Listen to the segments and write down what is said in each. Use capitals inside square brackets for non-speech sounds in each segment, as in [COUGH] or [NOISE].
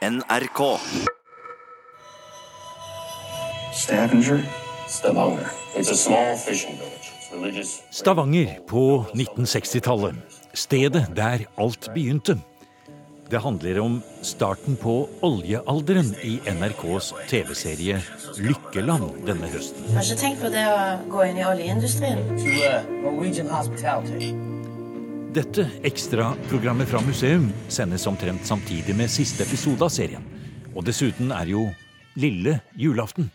NRK. Stavanger? Stavanger. It's a small fishing village. It's religious. Stavanger på 1960-tallet. Stedet der alt begynte. Det handler om starten på oljealderen i NRKs TV-serie Lykkeland denne høsten. Kanskje tenk på det å gå inn i oljeindustrien. Dette ekstraprogrammet fra museum sendes omtrent samtidig med siste episode av serien. Og dessuten er jo lille julaften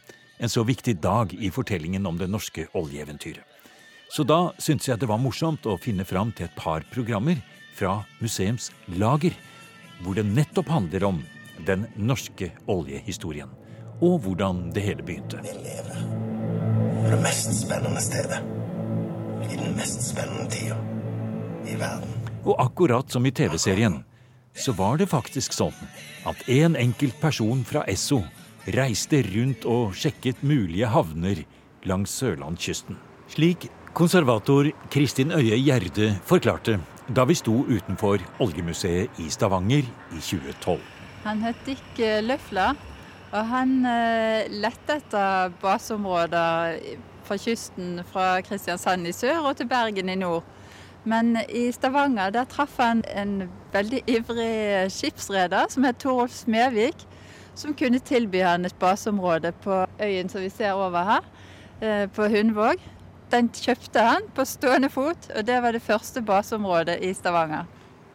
en så viktig dag i fortellingen om det norske oljeeventyret. Så da syntes jeg det var morsomt å finne fram til et par programmer fra museums lager, hvor det nettopp handler om den norske oljehistorien. Og hvordan det hele begynte. Vi lever på det mest spennende stedet. I den mest spennende tida i verden. Og akkurat som i TV-serien, så var det faktisk sånn at en enkelt person fra Esso reiste rundt og sjekket mulige havner langs sørlandskysten. Slik konservator Kristin Øye Gjerde forklarte da vi sto utenfor Oljemuseet i Stavanger i 2012. Han het Dick Løfla, Løfler, og han eh, lette etter baseområder fra kysten fra Kristiansand i sør og til Bergen i nord. Men i Stavanger der traff han en veldig ivrig skipsreder som het Torolf Smevik, som kunne tilby han et baseområde på øyen som vi ser over her, eh, på Hundvåg. Den kjøpte han på stående fot, og det var det første baseområdet i Stavanger.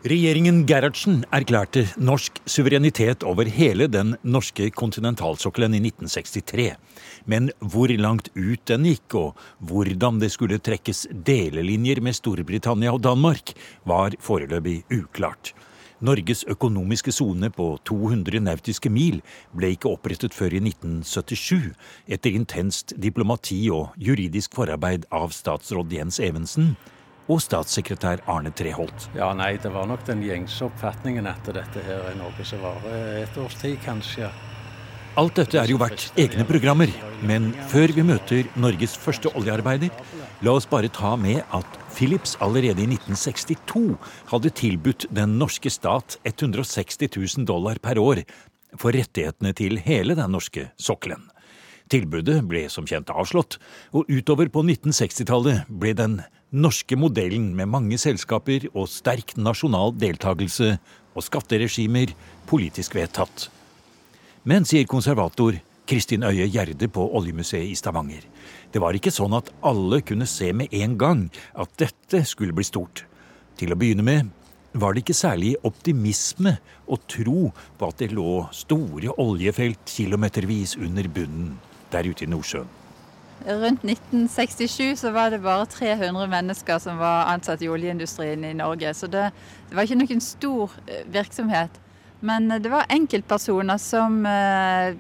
Regjeringen Gerhardsen erklærte norsk suverenitet over hele den norske kontinentalsokkelen i 1963. Men hvor langt ut den gikk, og hvordan det skulle trekkes delelinjer med Storbritannia og Danmark, var foreløpig uklart. Norges økonomiske sone på 200 nautiske mil ble ikke opprettet før i 1977, etter intenst diplomati og juridisk forarbeid av statsråd Jens Evensen og statssekretær Arne Treholt. Ja, nei, det var nok den gjengse oppfatningen at dette her er noe som varer et års tid, kanskje. Alt dette er jo verdt egne programmer, men før vi møter Norges første oljearbeider, la oss bare ta med at Philips allerede i 1962 hadde tilbudt den norske stat 160 000 dollar per år for rettighetene til hele den norske sokkelen. Tilbudet ble som kjent avslått, og utover på 1960-tallet ble den norske modellen med mange selskaper og sterk nasjonal deltakelse og skatteregimer politisk vedtatt. Men, sier konservator Kristin Øye Gjerde på Oljemuseet i Stavanger, det var ikke sånn at alle kunne se med en gang at dette skulle bli stort. Til å begynne med var det ikke særlig optimisme å tro på at det lå store oljefelt kilometervis under bunnen der ute i Nordsjøen. Rundt 1967 så var det bare 300 mennesker som var ansatt i oljeindustrien i Norge. Så det, det var ikke noen stor eh, virksomhet. Men eh, det var enkeltpersoner som eh,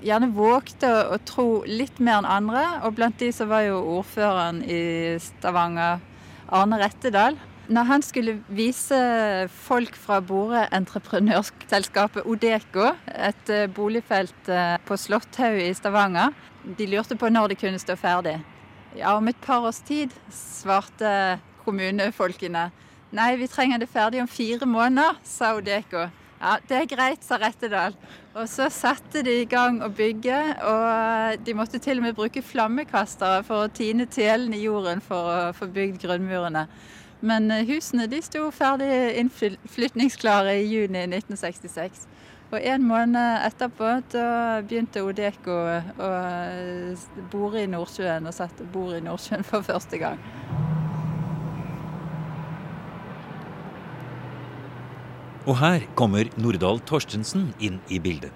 gjerne vågte å, tro litt mer enn andre. Og blant de så var jo ordføreren i Stavanger, Arne Rettedal. Når han skulle vise folk fra Bore entreprenørselskapet Odeco, et eh, boligfelt på Slotthaug i Stavanger, de lurte på når det kunne stå ferdig. Ja, om et par års tid, svarte kommunefolkene. Nei, vi trenger det ferdig om fire måneder, sa Odeko. Ja, det er greit, sa Rettedal. Og så satte de i gang å bygge, og de måtte til og med bruke flammekastere for å tine telen i jorden for å få bygd grunnmurene. Men eh, husene de sto ferdig innflytningsklare i juni 1966. Og en måned etterpå da begynte Odeco å bore i Nordsjøen, og sette bor i Nordsjøen for første gang. Og her kommer Nordahl Torstensen inn i bildet.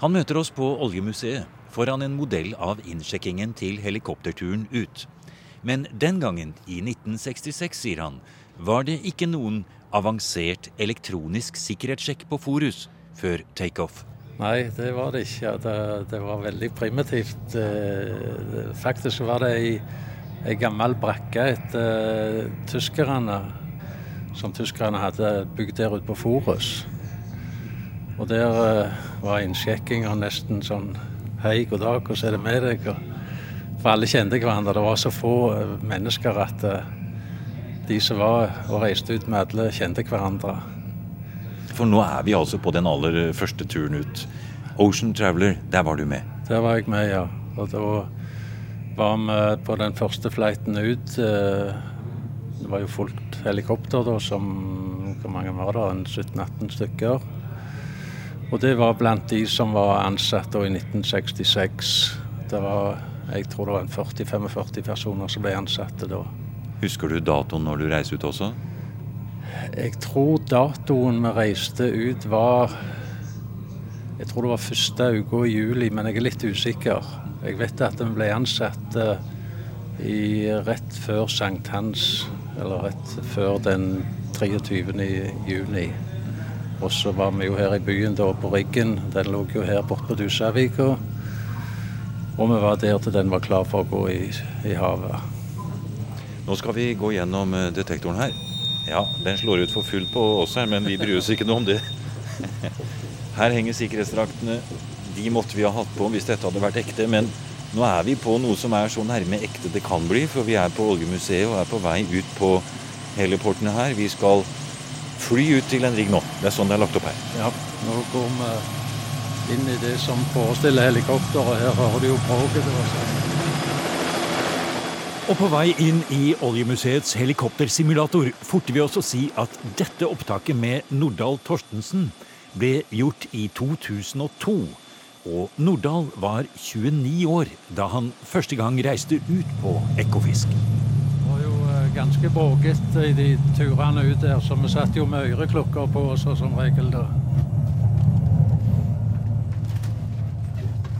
Han møter oss på Oljemuseet foran en modell av innsjekkingen til helikopterturen ut. Men den gangen, i 1966, sier han, var det ikke noen avansert elektronisk sikkerhetssjekk på Forus før takeoff. Nei, det var det ikke. Det, det var veldig primitivt. Eh, Faktisk var det ei, ei gammel brakke etter uh, tyskerne, som tyskerne hadde bygd der ute på Forus. Og der uh, var innsjekkinga nesten sånn Hei, god dag, hvordan er det med deg? For alle kjente hverandre. Det var så få mennesker at de som var og reiste ut med alle, kjente hverandre. For nå er vi altså på den aller første turen ut. Ocean Traveler, der var du med. Der var jeg med, ja. Og da var vi på den første flighten ut. eh, Det var jo fullt helikopter da, som Hvor mange var det? 17-18 stykker. Og det var blant de som var ansatt i 1966. Det var, jeg tror det var en 40-45 personer som ble ansatte da. Husker du datoen når du reiser ut også? Jeg tror datoen vi reiste ut var Jeg tror det var første uka i juli, men jeg er litt usikker. Jeg vet at vi ble ansatt eh, i, rett før sankthans, eller rett før den 23. juni. Og så var vi jo her i byen da på riggen. Den lå jo her borte på Dusavika. Og vi var der til den var klar for å gå i, i havet. Nå skal vi gå gjennom eh, detektoren her. Ja, den slår ut for fullt på oss her, men vi bryr oss ikke noe om det. Her henger sikkerhetsdraktene. De måtte vi ha hatt på hvis dette hadde vært ekte, men nå er vi på noe som er så nærme ekte det kan bli, for vi er på Oljemuseet og er på vei ut på heliportene her. Vi skal fly ut til en rigg nå. Det er sånn det er lagt opp her. Ja, nå går vi inn i det som forestiller helikopter, og her har du jo bråket. Og. På vei inn i Oljemuseets helikoptersimulator forter vi oss å si at dette opptaket med Nordahl Torstensen ble gjort i 2002. Og Nordahl var 29 år da han første gang reiste ut på Ekofisk. Det var jo eh, ganske bråket i de turene ut der, så vi satt jo med øreklokker på oss som regel da.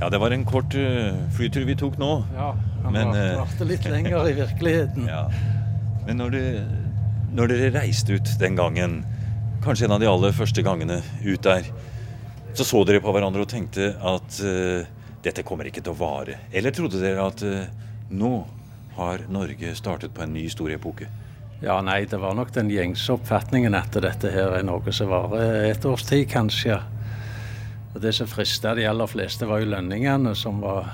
Ja, det var en kort eh, flytur vi tok nå. Ja, han Men, eh, varte litt lenger i virkeligheten. [LAUGHS] Ja. Men når, du, når dere reiste ut den gangen, kanskje en av de aller første gangene ut der, så så dere på hverandre og tenkte at uh, dette kommer ikke til å vare. Eller trodde dere at uh, nå har Norge startet på en ny stor epoke? Ja, nei, det var nok den gjengse oppfatningen at dette her er noe som varer et års tid, kanskje. Og Det som frista de aller fleste, var jo lønningene, som var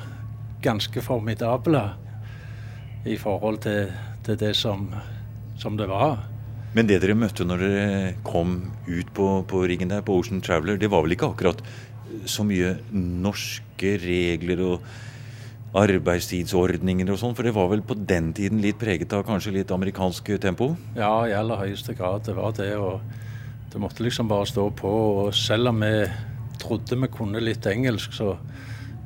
ganske formidable i forhold til, til det som, som det var. Men det dere møtte når dere kom ut på, på riggen der, på Ocean Traveler, det var vel ikke akkurat så mye norske regler og arbeidstidsordninger og sånn, for det var vel på den tiden litt preget av kanskje litt amerikansk tempo? Ja, i aller høyeste grad. Det var det. Og det måtte liksom bare stå på. Og selv om vi trodde vi kunne litt engelsk, så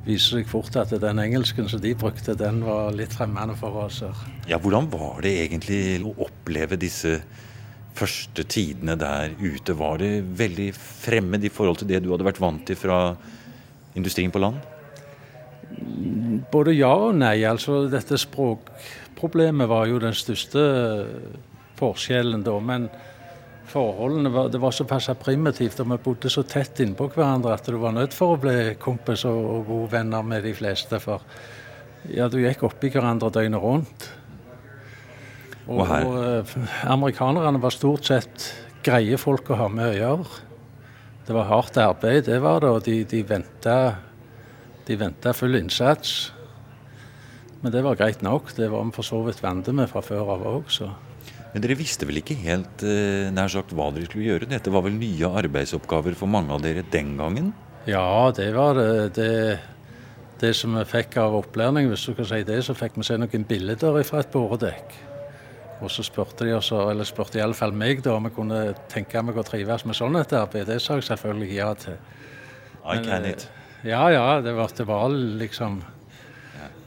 viser seg fort at den engelsken som de brukte, den var litt fremmende for oss. her. Ja, hvordan var det egentlig å oppleve disse første tidene der ute? Var det veldig fremmed i forhold til det du hadde vært vant til fra industrien på land? Både ja og nei. altså Dette språkproblemet var jo den største forskjellen da. Men forholdene var, det var såpass primitivt, og vi bodde så tett innpå hverandre at du var nødt for å bli kompis og, og gode venner med de fleste. For ja, du gikk oppi hverandre døgnet rundt. Og, Og eh, amerikanerne var stort sett greie folk å ha med å gjøre. Det var hardt arbeid, det var det, og de, de venta de venta full innsats. Men det var greit nok. Det var vi for så vidt vant med fra før av òg, så. Men dere visste vel ikke helt eh, nær sagt hva dere skulle gjøre? Dette var vel nye arbeidsoppgaver for mange av dere den gangen? Ja, det var det. Det, det som vi fikk av opplæring, hvis du kan si det, så fikk vi se noen bilder fra et boredekk. Og så spurte de oss, eller spurte iallfall meg da, om vi kunne tenke meg å trives med sånn et arbeid. Det sa jeg selvfølgelig ja til. I can eh, it. Ja, ja, det var, det var liksom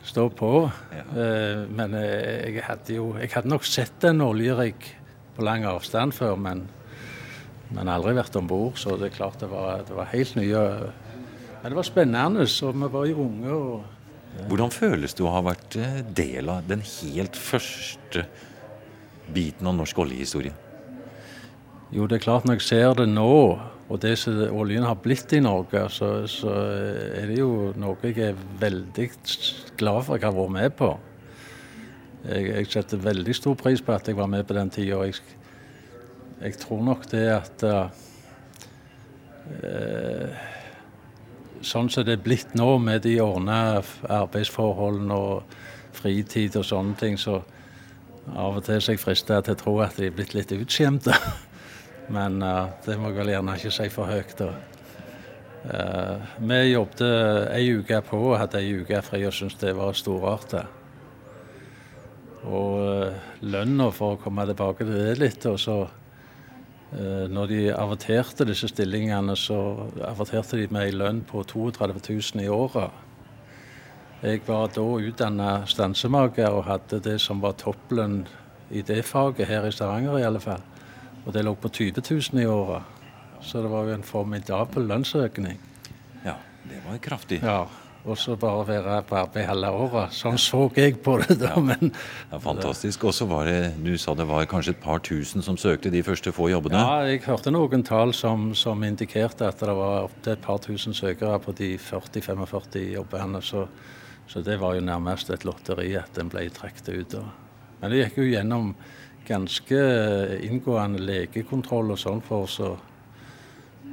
stå på. Ja. Eh, men eh, jeg hadde jo Jeg hadde nok sett en oljerigg på lang avstand før, men, men aldri vært om bord. Så det er klart det var, det var helt nye Men det var spennende, så vi var jo unge. og Hvordan føles det å ha vært eh, del av den helt første biten av norsk oljehistorie? Jo, det er klart når jeg ser det nå, og det som oljen har blitt i Norge, så, så er det jo noe jeg er veldig glad for at jeg har vært med på. Jeg, jeg setter veldig stor pris på at jeg var med på den tida. Jeg, jeg tror nok det at uh, Sånn som det er blitt nå, med de ordna arbeidsforholdene og fritid og sånne ting, så av og til er jeg frista til å tro at de er blitt litt utskjemte. [LAUGHS] Men uh, det må jeg vel gjerne ikke si for høyt. Uh, vi jobbet ei uke på og hadde ei uke fri og syntes det var storartet. Og uh, lønna, for å komme tilbake til det litt, og så Når de averterte disse stillingene, så averterte de med ei lønn på 32 000 i året. Jeg var da utdanna stansemaker og hadde det som var topplønn i det faget her i Stavanger i alle fall. Og det lå på 20 000 i året. Så det var jo en formidabel lønnsøkning. Ja, det var kraftig. Ja, Og så bare være på arbeid hele året. Sånn så jeg på det da. men... Ja, fantastisk. Og så var det, du sa det var kanskje et par tusen som søkte de første få jobbene? Ja, jeg hørte noen tall som, som indikerte at det var opptil et par tusen søkere på de 40-45 jobbene. Så, så, det var jo nærmest et lotteri at en ble trukket ut. Da. Men det gikk jo gjennom ganske inngående legekontroll og sånn for å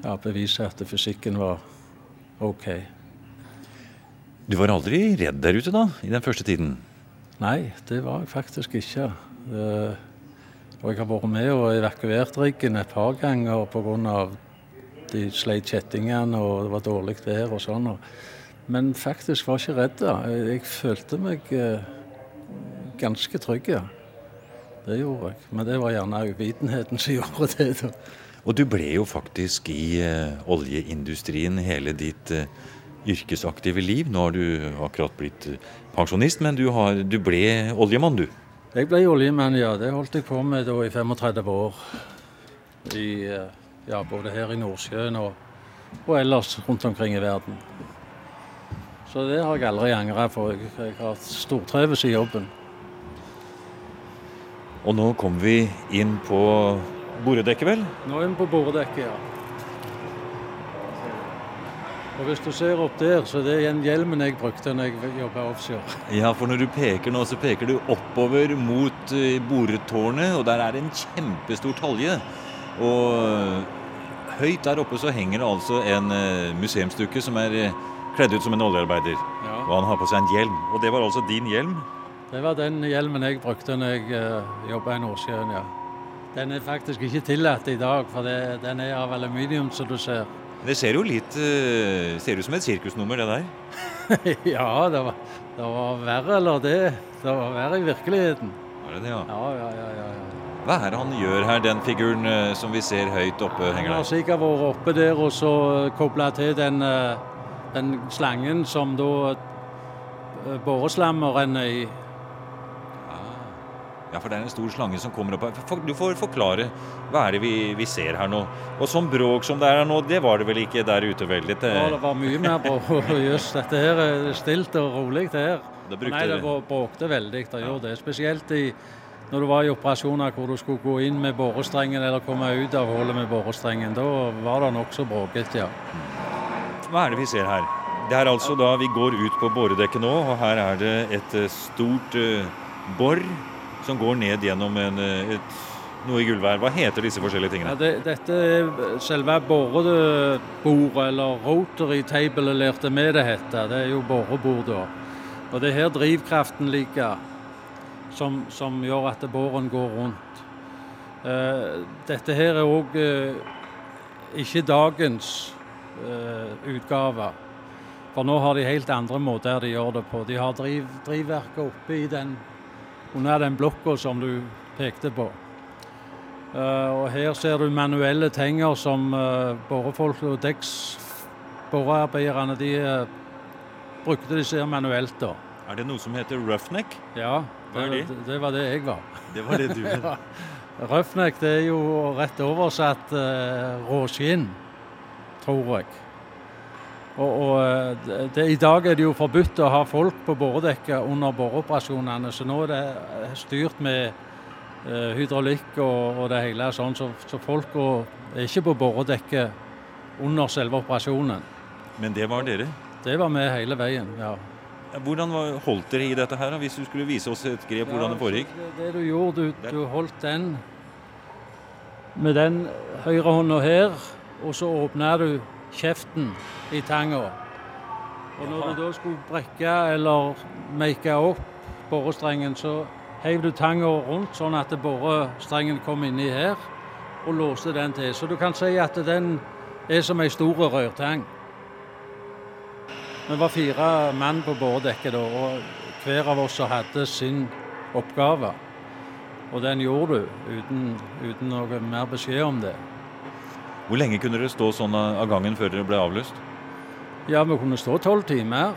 ja, bevise at fysikken var OK. Du var aldri redd der ute da, i den første tiden? Nei, det var jeg faktisk ikke. Uh, og jeg har vært med og evakuert riggen et par ganger pga. de sleit kjettingene og det var dårlig vær og sånn. Men faktisk var jeg ikke redd. Jeg, jeg følte meg uh, ganske trygg. Ja. Det gjorde jeg. Men det var gjerne uvitenheten som [LAUGHS] gjorde det. da. Og du ble jo faktisk i uh, oljeindustrien hele ditt uh, yrkesaktive liv. Nå har du akkurat blitt pensjonist, men du, har, du ble oljemann, du? Jeg ble oljemann, ja. Det holdt jeg på med da i 35 år. I, ja, både her i Nordsjøen og, og, ellers rundt omkring i verden. Så det har jeg aldri angra på. Jeg har stortrives i jobben. Og nå kommer vi inn på boredekket, vel? Nå er vi på boredekket, ja. Og Hvis du ser opp der, så det er den hjelmen jeg brukte når jeg jobba offshore. [LAUGHS] Ja, for når du peker nå, så peker du oppover mot eh, boretårnet, og der er det en kjempestor talje. Og høyt der oppe så henger det altså en eh, museumsdukke som er eh, kledd ut som en oljearbeider. Ja. Og han har på seg en hjelm. Og det var altså din hjelm? Det var den hjelmen jeg brukte når jeg uh, jobba i Nordsjøen, ja. Den er faktisk ikke tillatt i dag, for det, den er av aluminium, som du ser. Det ser jo litt uh, Ser ut som et sirkusnummer, det der. [LAUGHS] ja, det var, det var, verre eller det. Det var verre i virkeligheten. Var det det, ja? Ja, ja, ja, ja, ja. Hva er det han gjør her, den figuren uh, som vi ser høyt oppe? henger der? Han har sikkert vært oppe der og så kobla til den, den, slangen som da boreslammet renner i. Ja, for det er en stor slange som kommer opp her. Du får forklare hva er det vi, vi ser her nå. Og sånn bråk som det er her nå, det var det vel ikke der ute veldig? Ja, det var mye mer bråk. [LAUGHS] Jøss, dette her er stilt og rolig, det her. Det Nei, det bråkte veldig. Det gjorde det. Spesielt i, når du var i operasjoner hvor du skulle gå inn med borestrengen eller komme ut av hullet med borestrengen. Da var det nokså bråkete, ja. Hva er det vi ser her? Det er altså da vi går ut på boredekket nå, og her er det et eh, stort uh, bor som går ned gjennom en, eh, et, noe i gulvet her. Hva heter disse forskjellige tingene? Ja, det, dette er selve borebordet, eller rotary table lærte vi det heter. Det er jo borebord, da. Og det er her drivkraften ligger, som, som gjør at båren går rundt. Uh, dette her er òg uh, eh, ikke dagens uh, utgave. For nå har de helt andre måter de gjør det på. De har driv, drivverket oppe i den under den blokka som du pekte på. Uh, og Her ser du manuelle tenger som uh, borefolk og dekksborearbeiderne de uh, brukte disse manuelt. da. Er det noe som heter roughneck? Ja, det, det? det var det jeg var. [LAUGHS] Det var det du [LAUGHS] var. roughneck det er jo rett oversatt råskinn, tror jeg. Og, og eh, det, I dag er det jo forbudt å ha folk på boredekket under boreoperasjonene, så nå er det eh, styrt med eh, hydraulikk og, og, det hele sånn, så, så folk er ikke på boredekket under selve operasjonen. Men det var dere? Det var vi hele veien, ja. Hvordan holdt dere i dette her, hvis du skulle vise oss et grep ja, hvordan det foregikk? Det, det, du gjorde, du, du holdt den med den høyre hånda her, og så åpna du kjeften i tanga. Og når du da skulle brekke eller make opp borestrengen, så heiv du tanga rundt sånn at borestrengen kom inni her. og låste den til. Så du kan si at den er som ei stor rørtang. Vi var fire mann på boredekket da, og hver av oss hadde sin oppgave. Og den gjorde du uten, uten noe mer beskjed om det. Hvor lenge kunne dere stå sånn av gangen før dere ble avlyst? Ja, vi kunne stå tolv timer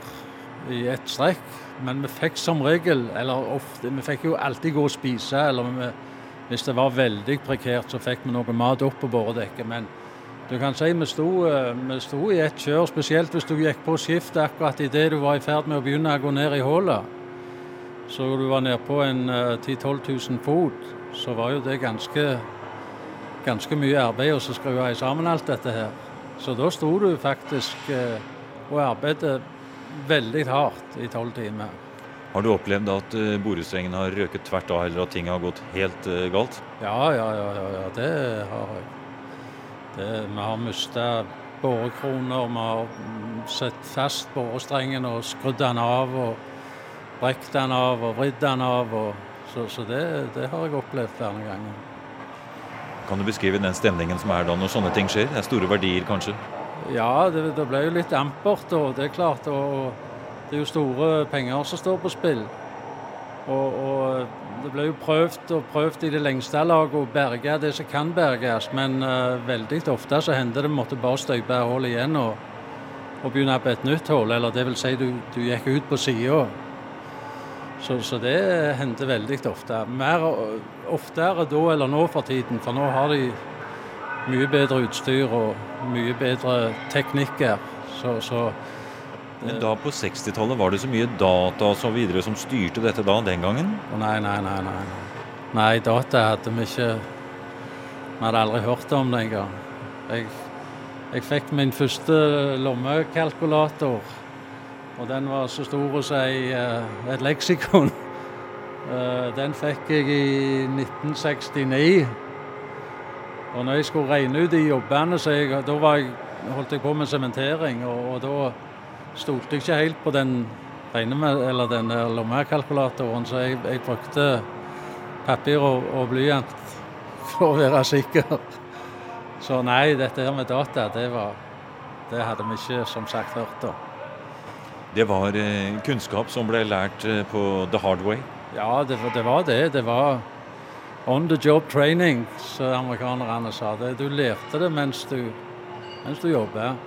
i ett strekk. Men vi fikk som regel, eller ofte, vi fikk jo alltid gå og spise. Eller vi, hvis det var veldig prekært, så fikk vi noe mat opp på båredekket. Men du kan si vi sto, vi sto i ett kjør, spesielt hvis du gikk på skiftet akkurat idet du var i ferd med å begynne å gå ned i hullet. Så du var nede på en 10 000-12 000 fot, så var jo det ganske, ganske mye arbeid å skru sammen alt dette her. Så da sto du faktisk og arbeidet veldig hardt i tolv timer. Har du opplevd at borestrengen har røket tvert av, eller at ting har gått helt galt? Ja, ja, ja, ja, det har jeg. Det, vi har mista borekroner, vi har satt fast borestrengen og skrudd den av. og Brekt den av og vridd den av. Og, så, så det, det, har jeg opplevd flere ganger. Kan du beskrive den stemningen som er da når sånne ting skjer? Det er store verdier, kanskje? Ja, det, det ble jo litt ampert, og det er klart. Og det er jo store penger som står på spill. Og, og det ble jo prøvd og prøvd i det lengste laget å berge det som kan berges, men uh, veldig ofte så hendte det måtte bare støype hullet igjen og, og, begynne på et nytt hull. Eller det vil si du, du gikk ut på sida. Så, så, det hendte veldig ofte. Mer oftere da eller nå for tiden, for nå har de mye bedre utstyr og mye bedre teknikker. Så, så Men da på 60-tallet var det så mye data og så videre som styrte dette da, den gangen? Nei, nei, nei. Nei, nei data hadde vi ikke Vi hadde aldri hørt om det engang. Jeg, jeg fikk min første lommekalkulator, og den var så stor som et leksikon. [LAUGHS] Den fikk jeg i 1969. Og når jeg skulle regne ut de jobbene, så jeg, da jeg, holdt jeg på med sementering. Og, og, da stolte jeg ikke helt på den, eller den lommekalkulatoren, så jeg, jeg, brukte papir og, og blyant [LAUGHS] for å være sikker. Så nei, dette her med data, det, var, det hadde vi ikke som sagt hørt om. Det var eh, kunnskap som ble lært eh, på the hard way? Ja, det, det var det. Det var on the job training, som amerikanerne sa. Det, du lærte det mens du, mens du jobbet.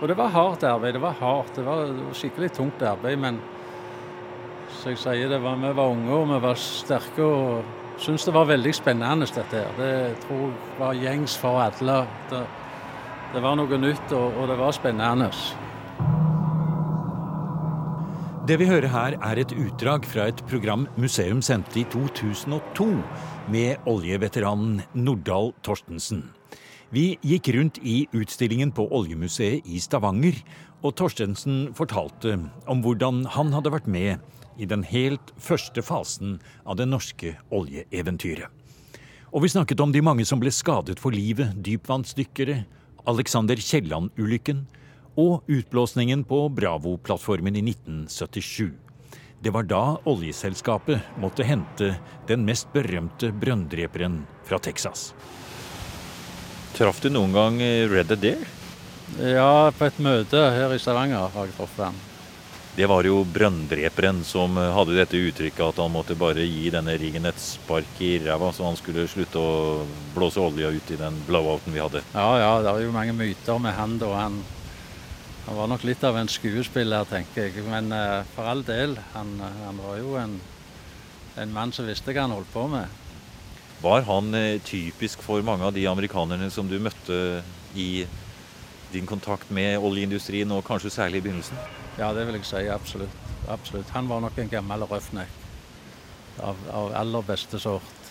Og det var hardt arbeid. Det var hardt. Det var, det var skikkelig tungt arbeid. Men som jeg sier, var, vi var unge og vi var sterke og syntes det var veldig spennende, dette her. Det tror jeg var gjengs for alle. Det, det var noe nytt, og, og det var spennende. Det vi hører her, er et utdrag fra et program museum sendte i 2002 med oljeveteranen Nordahl Torstensen. Vi gikk rundt i utstillingen på Oljemuseet i Stavanger, og Torstensen fortalte om hvordan han hadde vært med i den helt første fasen av det norske oljeeventyret. Og vi snakket om de mange som ble skadet for livet, dypvannsdykkere, Alexander Kielland-ulykken, og utblåsningen på Bravo-plattformen i 1977. Det var da oljeselskapet måtte hente den mest berømte brønndreperen fra Texas. Traff du noen gang Red Adair? Ja, på et møte her i Stavanger har jeg truffet ham. Det var jo brønndreperen som hadde dette uttrykket at han måtte bare gi denne riggen et spark i ræva, så han skulle slutte å blåse olja ut i den blowouten vi hadde. Ja, ja, det er jo mange myter med han da. Han, han var nok litt av en skuespiller, tenker jeg. Men uh, for all del, han, han var jo en, en, mann som visste hva han holdt på med. Var han uh, typisk for mange av de amerikanerne som du møtte i din kontakt med oljeindustrien, og kanskje særlig i begynnelsen? Ja, det vil jeg si. Absolutt. absolutt. Han var nok en gammel røffnekk av, av aller beste sort.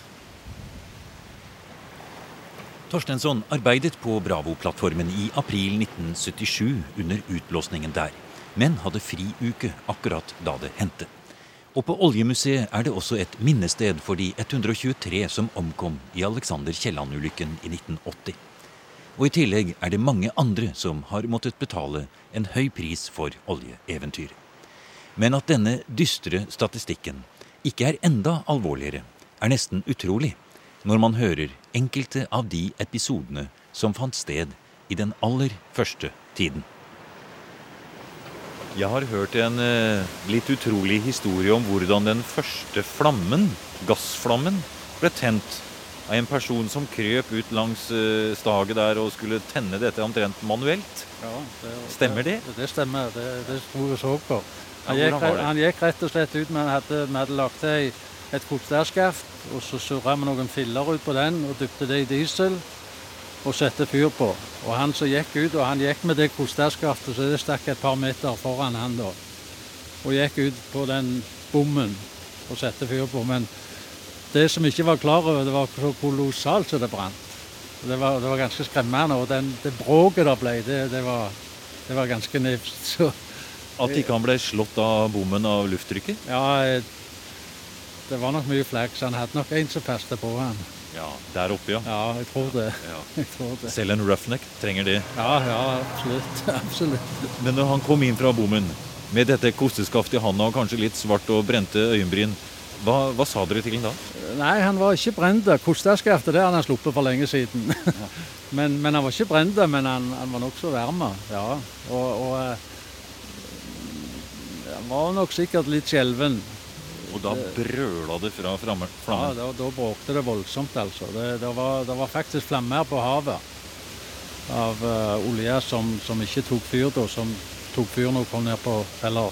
Torstensson arbeidet på Bravo-plattformen i april 1977 under utblåsningen der, men hadde friuke akkurat da det hendte. Og på Oljemuseet er det også et minnested for de 123 som omkom i Alexander Kielland-ulykken i 1980. Og i tillegg er det mange andre som har måttet betale en høy pris for oljeeventyr. Men at denne dystre statistikken ikke er enda alvorligere, er nesten utrolig. Når man hører enkelte av de episodene som fant sted i den aller første tiden. Jeg har hørt en eh, litt utrolig historie om hvordan den første flammen, gassflammen, ble tent av en person som krøp ut langs eh, staget der og skulle tenne dette omtrent manuelt. Ja, det, Stemmer det? Det, det stemmer. Det, det sto jeg så på. Han, Ja, gikk, han gikk rett og slett ut, men hadde, vi hadde lagt til et fotstærskaft, og så surra vi noen filler ut på den og dypte det i diesel og sette fyr på. Og han som gikk ut, og han gikk med det kostærskaftet, så det stakk et par meter foran han da. Og gikk ut på den bommen og sette fyr på. Men det som ikke var klar over, det var så kolossalt som det brant. Det var, det var ganske skremmende. Og den, det bråket det ble, det, det, var, det var ganske nifst. [LAUGHS] At ikke han ble slått av bommen av lufttrykket? ja, det var nok mye flaks. Han hadde nok en som passet på han. Ja, Der oppe, ja. Ja, jeg tror det. Ja. [LAUGHS] Jeg tror det. Selv en roughneck trenger det. Ja, ja, absolutt. [LAUGHS] absolutt. Men når han kom inn fra bommen med dette kosteskaftet i handa og kanskje litt svart og brente øyenbryn, hva, hva sa dere til ham da? Nei, han var ikke brent. Kosteskaftet det hadde han sluppet for lenge siden. [LAUGHS] men, men han var ikke brent, men han, han var nokså varm. Ja. Og, og eh, han var nok sikkert litt skjelven. Og da brøla det fra framme- Ja, da, da bråkte det voldsomt, altså. Det, det, var, det var faktisk flammer på havet av uh, olje som, som ikke tok fyr da, som tok fyr når hun kom ned på, eller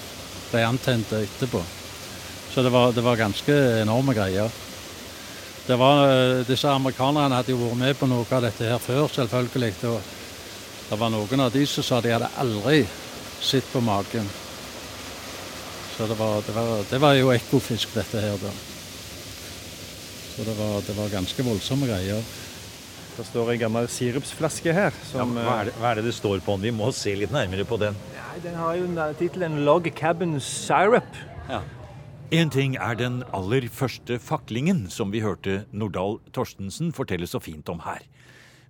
ble antent etterpå. Så det var, det var ganske enorme greier. Det var, uh, disse amerikanerne hadde jo vært med på noe av dette her før, selvfølgelig. Og det var noen av de som sa de hadde aldri sett på maken. Så det var, det var, det var jo ekofisk, dette her, da. Så det var, det var ganske voldsomme greier. Det står en gammel sirupsflaske her. Ja, hva, er det, hva er det det står på den? Vi må se litt nærmere på den. Ja, Den har jo den tittelen 'Log Cabin Syrup'. En ting er den aller første faklingen, som vi hørte Nordahl Torstensen fortelle så fint om her.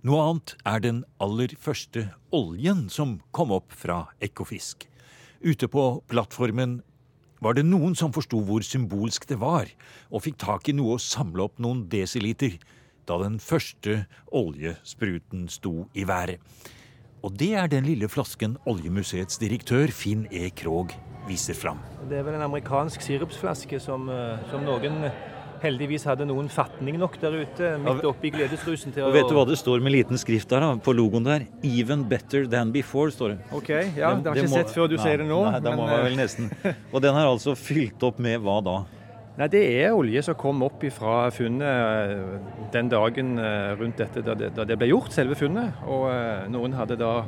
Noe annet er den aller første oljen som kom opp fra Ekofisk. Ute på plattformen var det noen som forsto hvor symbolsk det var, og fikk tak i noe å samle opp noen desiliter da den første oljespruten sto i været. Og det er den lille flasken Oljemuseets direktør Finn E. Krogh viser fram. Det er vel en amerikansk sirupsflaske som, eh, som noen heldigvis hadde noen fatning nok der ute, midt oppi gledesrusen til å Og vet du hva det står med liten skrift der da, på logoen der? 'Even better than before', står det. OK, ja, det har jeg ikke må- sett før du nei, ser det nå. Nei, det må man eh, vel nesten. [LAUGHS] Og den er altså fylt opp med hva da? Nei, Det er olje som kom opp fra funnet eh, den dagen eh, rundt dette da det, da det ble gjort, selve funnet. Og noen hadde da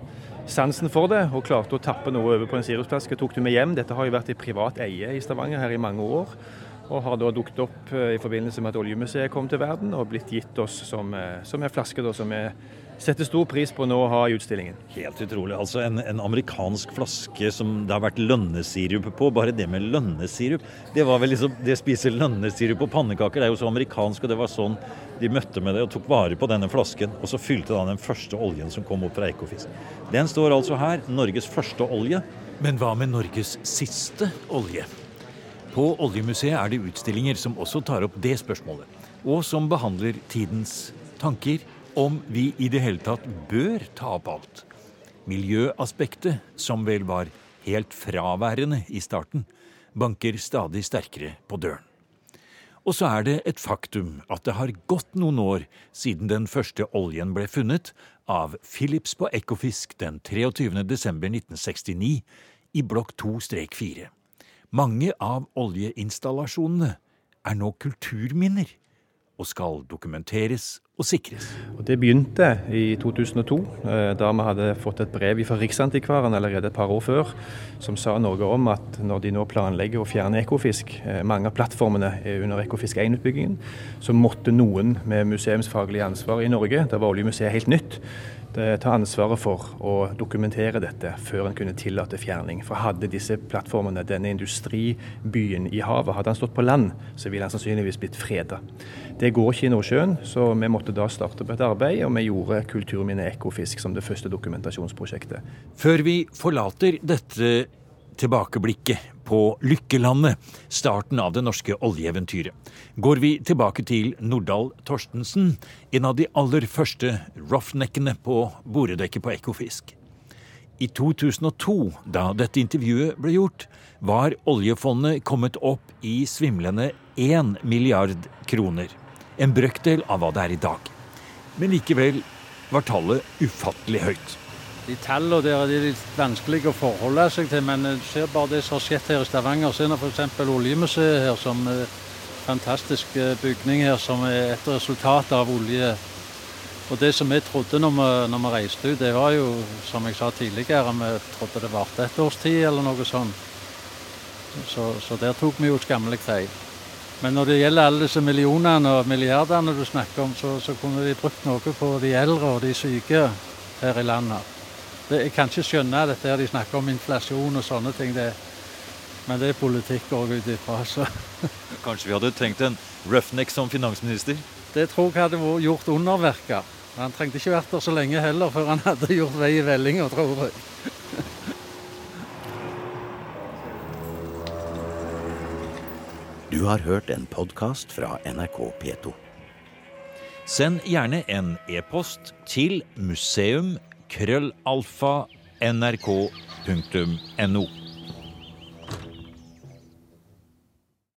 sansen for det og klarte å tappe noe over på en sirupsflaske. Tok det med hjem. Dette har jo vært i privat eie i Stavanger her i mange år. Og har da dukket opp eh, i forbindelse med at Oljemuseet kom til verden og blitt gitt oss som, eh, som en flaske da, som vi setter stor pris på nå å ha i utstillingen. Helt utrolig. Altså en, en amerikansk flaske som det har vært lønnesirup på. Bare det med lønnesirup. Det var vel liksom Det å spise lønnesirup på pannekaker, det er jo så amerikansk, og det var sånn de møtte med det og tok vare på denne flasken. Og så fylte da den første oljen som kom opp fra Ekofisk. Den står altså her. Norges første olje. Men hva med Norges siste olje? På Oljemuseet er det utstillinger som også tar opp det spørsmålet, og som behandler tidens tanker om vi i det hele tatt bør ta opp alt. Miljøaspektet, som vel var helt fraværende i starten, banker stadig sterkere på døren. Og så er det et faktum at det har gått noen år siden den første oljen ble funnet av Philips på Ekofisk den 23. desember 1969 i blokk 2-4. Mange av oljeinstallasjonene er nå kulturminner og skal dokumenteres og sikres. Og Det begynte i 2002, eh, da vi hadde fått et brev fra Riksantikvaren allerede et par år før, som sa noe om at når de nå planlegger å fjerne Ekofisk, eh, mange av plattformene er under Ekofisk 1-utbyggingen, så måtte noen med museumsfaglig ansvar i Norge, da var Oljemuseet helt nytt, ta ansvaret for å dokumentere dette før en kunne tillate fjerning. For hadde disse plattformene, denne industribyen i havet, hadde han stått på land, så ville han sannsynligvis blitt freda. Det går ikke i Nordsjøen, så vi måtte da starte på et arbeid, og vi gjorde Kulturminne Ekofisk som det første dokumentasjonsprosjektet. Før vi forlater dette tilbakeblikket på Lykkelandet, starten av det norske oljeeventyret, går vi tilbake til Nordahl Torstensen, en av de aller første roughneckene på boredekket på Ekofisk. I 2002, da dette intervjuet ble gjort, var oljefondet kommet opp i svimlende 1 milliard kroner. En brøkdel av hva det er i dag. Men likevel var tallet ufattelig høyt. De tallene der er litt vanskelige å forholde seg til, men du ser bare det som har skjedd her i Stavanger. Så er det f.eks. Oljemuseet her, som er en fantastisk eh, bygning her, som er et resultat av olje. Og det som vi trodde når vi, når vi reiste ut, det var jo, som jeg sa tidligere, vi trodde det varte et års tid eller noe sånt. Så, så der tok vi jo skammelig feil. Men når det gjelder alle disse millionene og milliardene du snakker om, så, så kunne de brukt noe på de eldre og de syke her i landet. Det, jeg kan ikke skjønne dette her de snakker om inflasjon og sånne ting. Det, men det er politikk òg ut ifra, så [LAUGHS] Kanskje vi hadde trengt en roughneck som finansminister? Det tror jeg hadde gjort underverker. Han trengte ikke vært der så lenge heller før han hadde gjort vei i vellinga, tror jeg. Du har hørt en podkast fra NRK P2. Send gjerne en e-post til museum krøllalfa nrk.no.